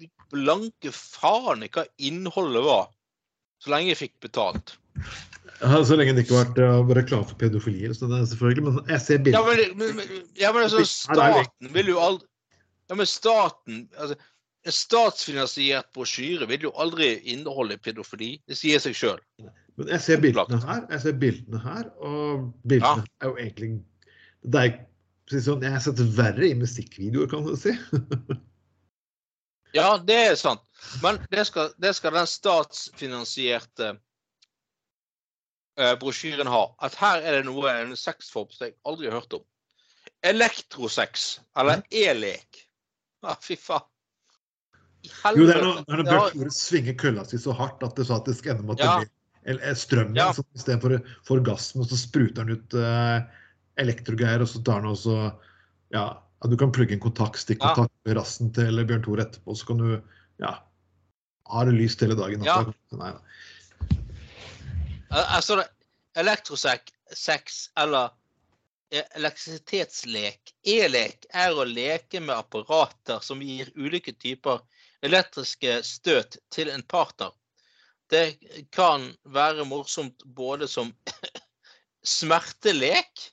de blanke faen i hva innholdet var, så lenge jeg fikk betalt. Ja, Så lenge det ikke har vært uh, reklame for pedofili. Så det er selvfølgelig, men jeg ser Ja, bilder. men, men, men, ja, men altså, staten vil jo aldri Ja, men staten altså, En statsfinansiert brosjyre vil jo aldri inneholde pedofili. Det sier seg sjøl. Men jeg ser bildene her, jeg ser bildene her, og bildene er jo egentlig det er, si sånn, Jeg har sett verre i musikkvideoer, kan du si. Ja, det er sant. Men det skal, det skal den statsfinansierte eh, brosjyren ha. At her er det noe, en sexform som jeg aldri har hørt om. Elektrosex. Eller e-lek. Ja, fy faen. Jo, det er når, når Ja, Bjørn Tore svinger kølla si så hardt at det faktisk ender med at det blir strøm eh, strømmen. Ja. Så Istedenfor for og så spruter den ut eh, elektrogreier, og så tar den også ja, du kan plugge en kontakt, stikkontakt med rassen til Bjørn Tore etterpå, så kan du ja, har det lyst hele dagen. Ja. Nei, da. Altså, elektrosekk, sex, eller eh, elektrisitetslek, e-lek, er å leke med apparater som gir ulike typer elektriske støt til en partner. Det kan være morsomt både som smertelek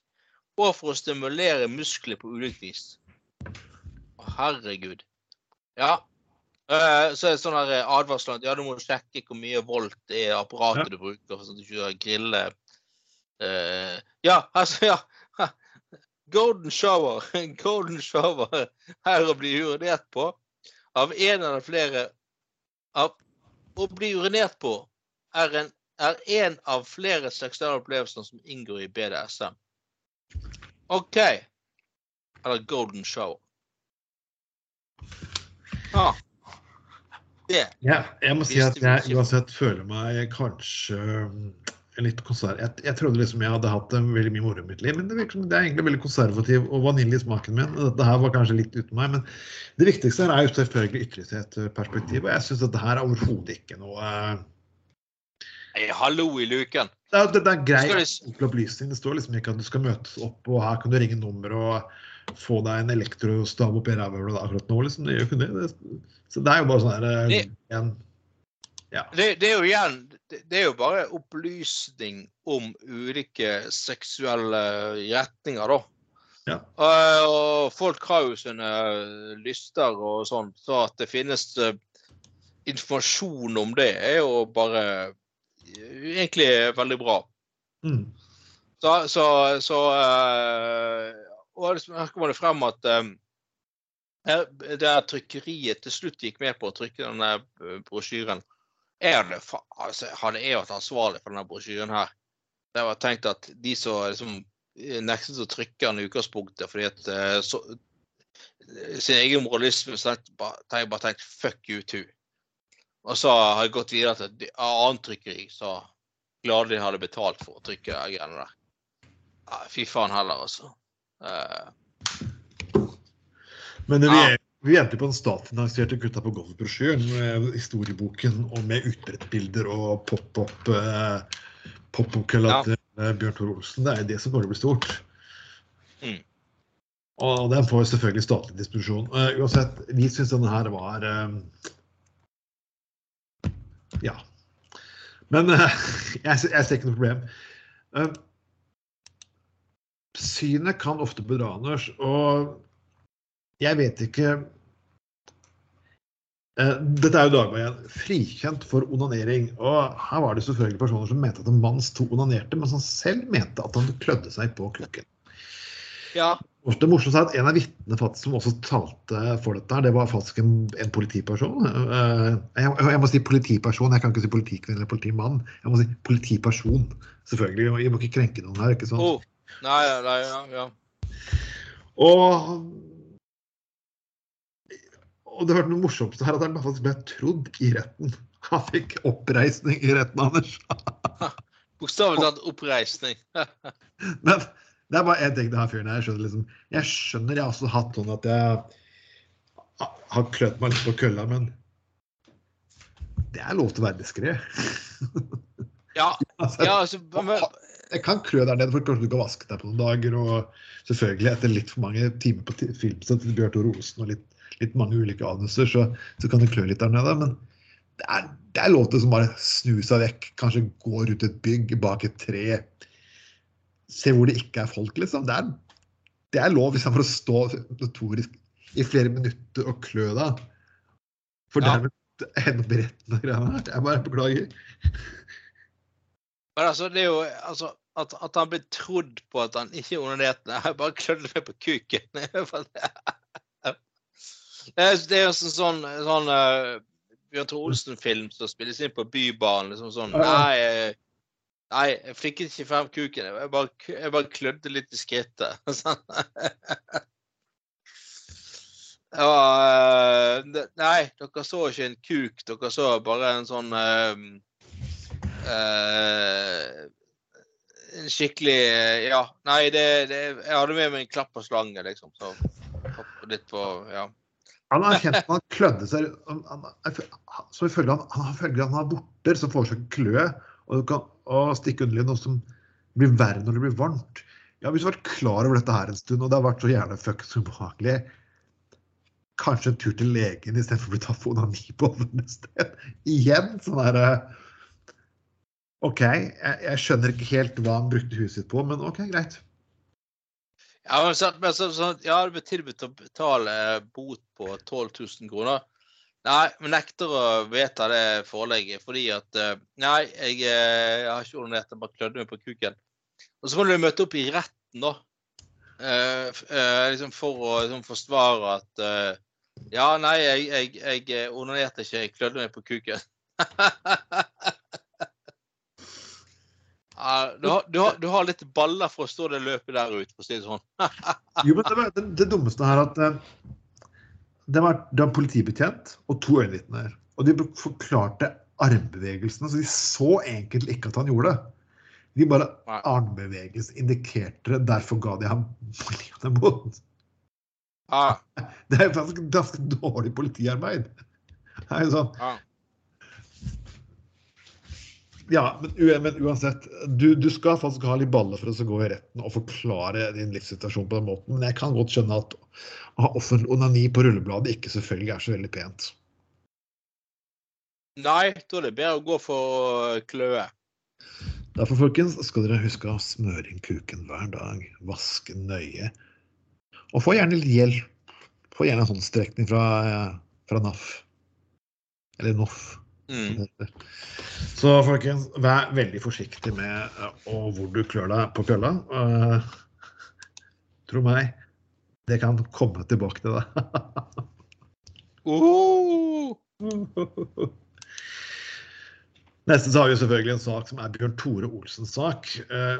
og for å stimulere muskler på ulikt vis. Herregud. Ja. Eh, Så er det sånn eh, advarsel at ja, du må sjekke hvor mye volt det er apparatet du bruker, sånn at du ikke griller uh, Ja, altså, ja. Golden shower. Golden shower er å bli urinert på av en eller flere av, Å bli urinert på er en, er en av flere seksuelle opplevelser som inngår i BDSM. OK. Eller golden shower. Ja. Det. Ja, jeg må si at jeg uansett føler meg kanskje um, litt konserv... Jeg, jeg trodde liksom jeg hadde hatt det veldig mye moro i mitt liv, men det virker det er egentlig veldig konservativ og vanilje i smaken min. Dette her var kanskje litt uten meg, men det viktigste her er jo selvfølgelig ytringsperspektiv, og jeg syns dette her er overhodet ikke noe Nei, Hey, hallo i luken. det er, det er grei opplysning. Det står liksom ikke at du skal møtes opp, og her kan du ringe nummer og få deg en elektrostav oppi ræva akkurat nå. liksom. Det gjør ikke det. det. Så det er jo bare sånn her eh, Det- en, Det, det er jo igjen det, er jo bare opplysning om ulike seksuelle retninger, da. Ja. Eh, og folk har jo sine lyster og sånn, så at det finnes eh, informasjon om det, er jo bare eh, egentlig veldig bra. mm. Så, så, så eh, Og her kommer det frem at um, her- trykkeriet til slutt gikk med på å trykke denne eh, brosjyren. er det, altså, hadde jeg vært ansvarlig for denne brosjyren her, det var tenkt at de som liksom eh, nektet å trykke den i utgangspunktet fordi at eh, så, sin egen moralisme, så hadde jeg bare, tenkt fuck you too. Og så har jeg gått videre til et annet trykkeri så gladelig hadde betalt for å trykke de greiene der. Fy faen heller, altså. Eh, Men vi, er, vi endte på den statsfinansierte Gutta på golf-brosjyren historieboken og med utbrettbilder og pop-up eh, pop-up-kølla Ja. eh, Bjørn Tore Olsen. Det er det som kommer til å bli stort. Mm. Og den får jo selvfølgelig statlig disposisjon. Uh, uansett, vi syns denne her var uh, Ja. Men uh, jeg, jeg ser ikke noe problem. Synet kan ofte bedra, Anders. Og jeg vet ikke Eh, Dette er jo Dagmar igjen. Frikjent for onanering. Og her var det selvfølgelig personer som mente at en mann to onanerte, men som selv mente at han klødde seg på kukken. ja. Det morsomste er at en av vitnene som også talte for dette, det var faktisk en, en politiperson. Eh, Jeg, jeg må si politiperson, jeg kan ikke si politikvinne eller politimann. Jeg må si politiperson, selvfølgelig. vi Jeg må ikke krenke noen her. ikke sant? Oh. Nei, nei, ja, ja. Og, og det har vært noe morsomt her at han faktisk ble trodd i retten. Han fikk oppreisning i retten, Anders. Bokstavelig talt oppreisning. Men det er bare én ting det her fyren her. Jeg skjønner liksom Jeg skjønner jeg har også hatt sånn at jeg har klødd meg litt på kølla, men det er lov til å være diskré. Ja, Altså, ja altså, men, jeg kan klø der nede, for kanskje du kan vaske deg på noen dager. Og selvfølgelig, etter litt for mange timer på filmsett til Bjørn Tore Olsen og litt, litt mange ulike anuser, så, så kan du klø litt der nede. Men det er, det er lov til å bare snu seg vekk, kanskje gå rundt et bygg, bak et tre. Se hvor det ikke er folk, liksom. Det er, det er lov jeg får stå notorisk i flere minutter og klø deg. For Ja. dermed ende opp i retten og greiene her. Jeg bare beklager. Men altså, det er jo altså, at, at han ble trodd på at han ikke onanerte. Jeg bare klødde meg på kuken. Det er jo sånn, sånn, sånn uh, Bjørn Tore Olsen-film som spilles inn på Bybanen. Liksom sånn Ja, ja. Nei, eh, nei, jeg fikk ikke frem kuken. Jeg bare, jeg bare klødde litt i skrittet. Sånn. Var eh, Nei, dere så ikke en kuk. Dere så bare en sånn eh, en skikkelig eh, Ja. Nei, det, det Jeg hadde med meg en klapp på slangen, liksom. Så litt på Ja. Han er kjent han klødde seg han, ifølge han, han, ifølge han har vorter som forårsaker kløe, og du kan stikke underlig noe som blir verre når det blir varmt. Ja, Hvis du har vært klar over dette her en stund, og det har vært så gjerne fuckings ubehagelig, kanskje en tur til legen istedenfor å bli tatt for onani på sted. Igjen sånn herre eh, OK, jeg, jeg skjønner ikke helt hva han brukte huset sitt på, men OK, greit. Ja, men, så, men så, så, ja, det ble tilbudt å betale bot på 12 000 kroner. Nei, men nekter å vedta det forelegget fordi at eh, Nei, jeg, eh, jeg har ikke ordinert jeg bare klødde meg på kuken. Og så må du møte opp i retten, da. Uh, eh, liksom for å liksom, forsvare at uh, Ja, nei, jeg, jeg, jeg onanerte ikke, jeg klødde meg på kuken. Du, har, du, har, du har litt baller for å stå det løpet der ute, for å si det sånn. Jo, men det, det, det dummeste her at eh, det var, det var en politibetjent og to øyenvitner. Og de forklarte armbevegelsene, så de så egentlig ikke at han gjorde det. De bare armbevegelsen indikerte det, derfor ga de ham livet mot. Ja, Det er ganske, ganske dårlig politiarbeid. Det er jo sånn. ja. Ja, men, men uansett. Du, du skal faktisk ha litt baller for å gå i retten og forklare din livssituasjon på den måten. Men jeg kan godt skjønne at å ha offentlig onani på rullebladet ikke selvfølgelig er så veldig pent. Nei, da er det bedre å gå for kløe. Derfor folkens, skal dere huske å smøre inn kuken hver dag. Vaske nøye. Og få gjerne litt hjelp. Få gjerne en håndstrekning fra, eh, fra NAF. Eller NOF. Mm. Så folkens, vær veldig forsiktig med eh, og hvor du klør deg på kølla. Uh, tro meg, det kan komme tilbake til deg. oh! Neste så har vi selvfølgelig en sak som er Bjørn Tore Olsens sak. Eh,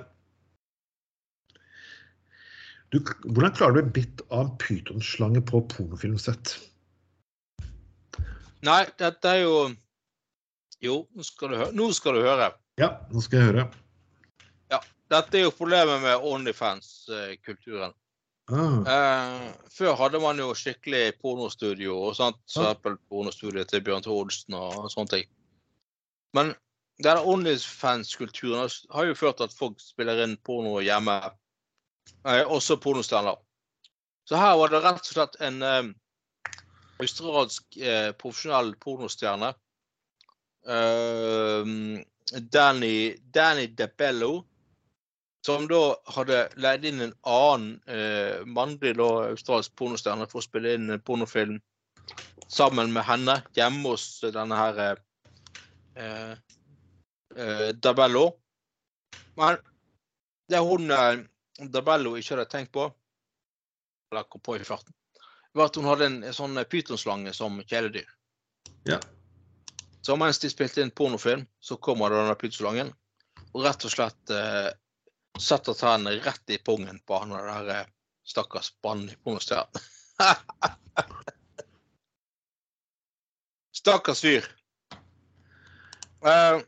Du, hvordan klarer du en bitt av en pytonslange på pornofilmsett? nei, dette er jo Jo, nå skal du, høre. nå skal du høre. Ja, nå skal jeg høre. Dette er jo problemet med Onlyfans-kulturen. Ah, Eh, før hadde man jo skikkelig pornostudio, og sånt, så Ja. Apple pornostudio til Bjørn Tore Olsen og sånne ting. Men denne Onlyfans-kulturen har jo ført til at folk spiller inn porno hjemme, eh, også pornostjerner. Så her var det rett og slett en eh, australsk eh, profesjonell pornostjerne. Eh, Danny, Danny DeBello som da hadde leid inn en annen eh, mannlig australsk pornostjerne for å spille inn en pornofilm sammen med henne hjemme hos denne her eh, eh, Dabello. Men det hun eh, Dabello ikke hadde tenkt på, eller kom på i farten, var at hun hadde en, en sånn pytonslange som kjæledyr. Ja. Så mens de spilte inn pornofilm, så kommer denne pizzolangen og rett og slett eh, setter tennene rett i pungen på han og den der eh, stakkars bannen i pornostjernen. stakkars fyr. Uh,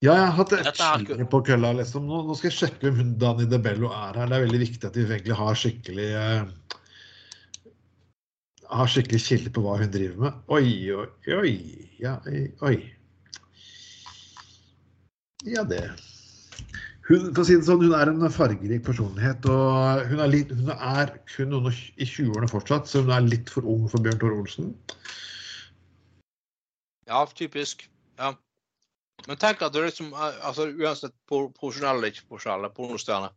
Ja, jeg har hatt et skikkelig på kølla. Liksom. Nå, nå skal jeg sjekke om hun Dani DeBello er her. Det er veldig viktig at vi egentlig har skikkelig eh, har skikkelig kilde på hva hun driver med. Oi, oi, oi. Ja, oi. Ja, det hun, for å si det sånn, hun er en fargerik personlighet. og Hun er, litt, hun er kun noen i 20-årene fortsatt, så hun er litt for ung for Bjørn Tore Olsen. ja, typisk. Ja. Men tenk at er liksom eh, altså Uansett profesjonelle eller ikke profesjonelle pornostjerne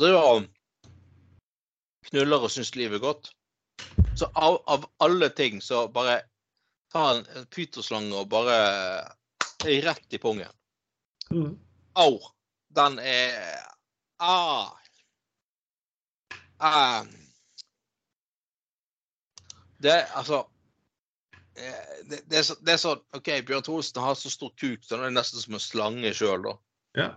driver og knuller og syns livet er godt. Så av, av alle ting så bare ta en, en pytoslange og bare rett i pungen. Mm. Au! Den er Ah! Ah. Det altså eh, det, det, er så, det er sånn OK, Bjørn Tholsen har så stor kuk, så han er nesten som en slange sjøl, da. Ja.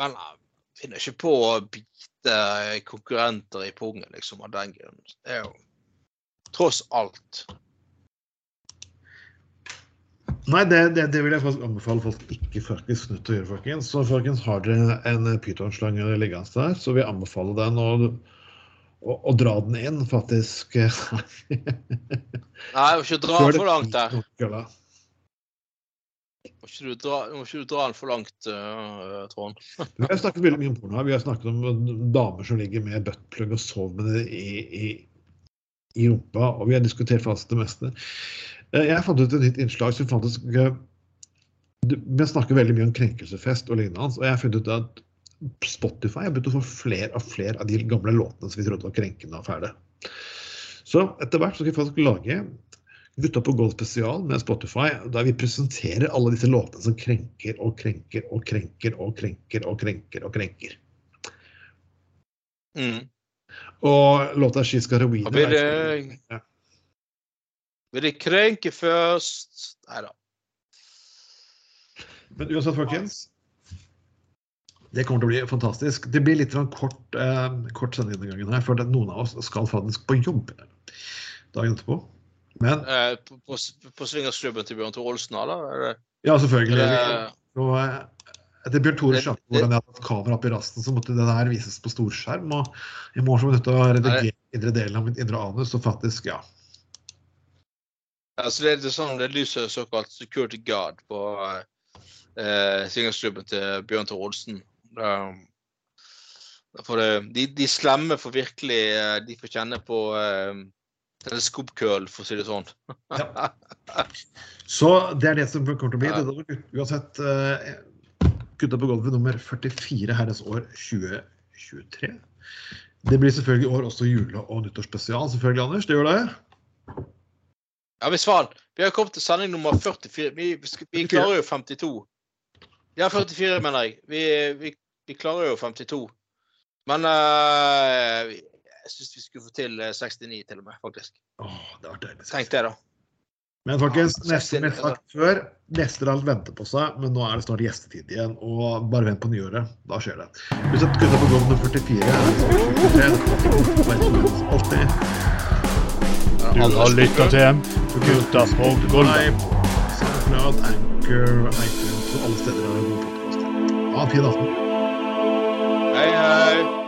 Men han finner ikke på å bite konkurrenter i pungen, liksom, av den grunn. Det er jo tross alt. Nei, det, det, det vil jeg faktisk anbefale folk ikke faktisk nødt til å gjøre, folkens. Så folkens, har dere en pytonslange liggende der, så vil jeg anbefale den å, å, å dra den inn, faktisk. Nei, må ikke dra den for langt der. Må ikke du dra, må ikke du dra den for langt, uh, Trond. Vi har snakket veldig mye om porno her. Vi har snakket om damer som ligger med buttplug og sover med det i, i, i rumpa, og vi har diskutert fast det meste. Eh, Jeg fant ut et nytt innslag som eh, Vi snakker veldig mye om krenkelsefest og lignende, og jeg har funnet ut at Spotify har begynt å få flere og flere av de gamle låtene som vi trodde var krenkende og fæle. Så etter hvert skal vi faktisk lage Gutta på Golf spesial med Spotify, der vi presenterer alle disse låtene som krenker og krenker og krenker og krenker og krenker og krenker. Mm. Og låta 'She's Got a Wiener' er- det- Ja. Vil de krenke først? Nei da. Men uansett, folkens. Det kommer til å bli fantastisk. Det blir litt kort, eh, kort sending denne gangen, her, for noen av oss skal faktisk på jobb dagen etterpå. Men Eh, på, på, på til Bjørn Tor Olsen, eller? Er ja, selvfølgelig. det- Og, eh, etter Bjørn Tore skjønte det- hvordan jeg hadde hatt kamera oppi rasten, så måtte det der vises på storskjerm. Og i morgen så var jeg nødt til å redigere indre delen av mitt indre anus, og faktisk, ja. Altså, det, er- det er sånn det lyser såkalt security guard på eh, swingersklubben til Bjørn Tore Olsen. Um, for det, de, de slemme får virkelig eh, De får kjenne på eh, teleskopkøl, for å si det sånn. Ja. Så det er det som kommer til å bli. Ja. Det uansett eh, Gutta på gulvet nummer 44 herres år 2023. Det blir selvfølgelig i år også jule- og nyttårsspesial, selvfølgelig, Anders. Det gjør det? Ja, hvis faen. Vi har kommet til sending nummer 44. Vi, vi, klarer jo 52. Ja, 44, mener jeg. Vi, vi, vi klarer jo 52. Men uh, jeg syns vi skulle få til eh, 69, til og med, faktisk. Åh, det var deilig. Tenk det, da. Men folkens, Ja, neste som jeg har sagt før, neste alt venter på seg, men nå er det snart gjestetid igjen. Og bare vent på nyåret. Da skjer det. Uansett, gutta på gulvet nummer 44 herrens år 2023. Alltid. Du har lytta til Gutta på gulvet. SoundCloud, Anchor, iTunes og alle steder der det er. Ha en fin aften. Hei, hei.